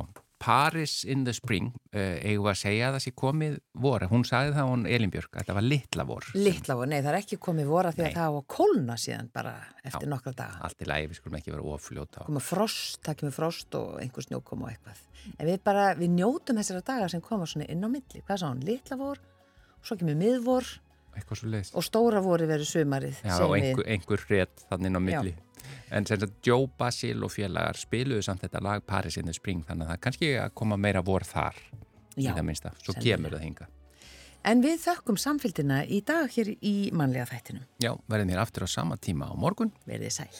Paris in the Spring, uh, eigum við að segja að það sé komið vor. Hún sagði það hún Elinbjörg, að þetta var litla vor. Litla vor, nei það er ekki komið vor að því Nei. að það á að kólna síðan bara eftir Já. nokkra daga. Allt í lagi, við skulum ekki vera ofljóta. Koma frost, það kemur frost og einhver snjókom og eitthvað. En við bara, við njótum þessara daga sem koma svona inn á milli. Hvað sá hann? Litla vor, svo kemur miðvor og stóra vori verður sumarið. Já, og einhver, einhver rétt þannig inn á milli. En sem sagt, Joe Basil og félagar spiluðu samt þetta lag Paris in the Spring, þannig að það er kannski að koma meira vor þar, í Já, það minnsta. Svo sennilega. kemur það hinga. En við þökkum samfélgina í dag hér í mannlega þættinum. Já, verðum hér aftur á sama tíma á morgun. Verðið sæl.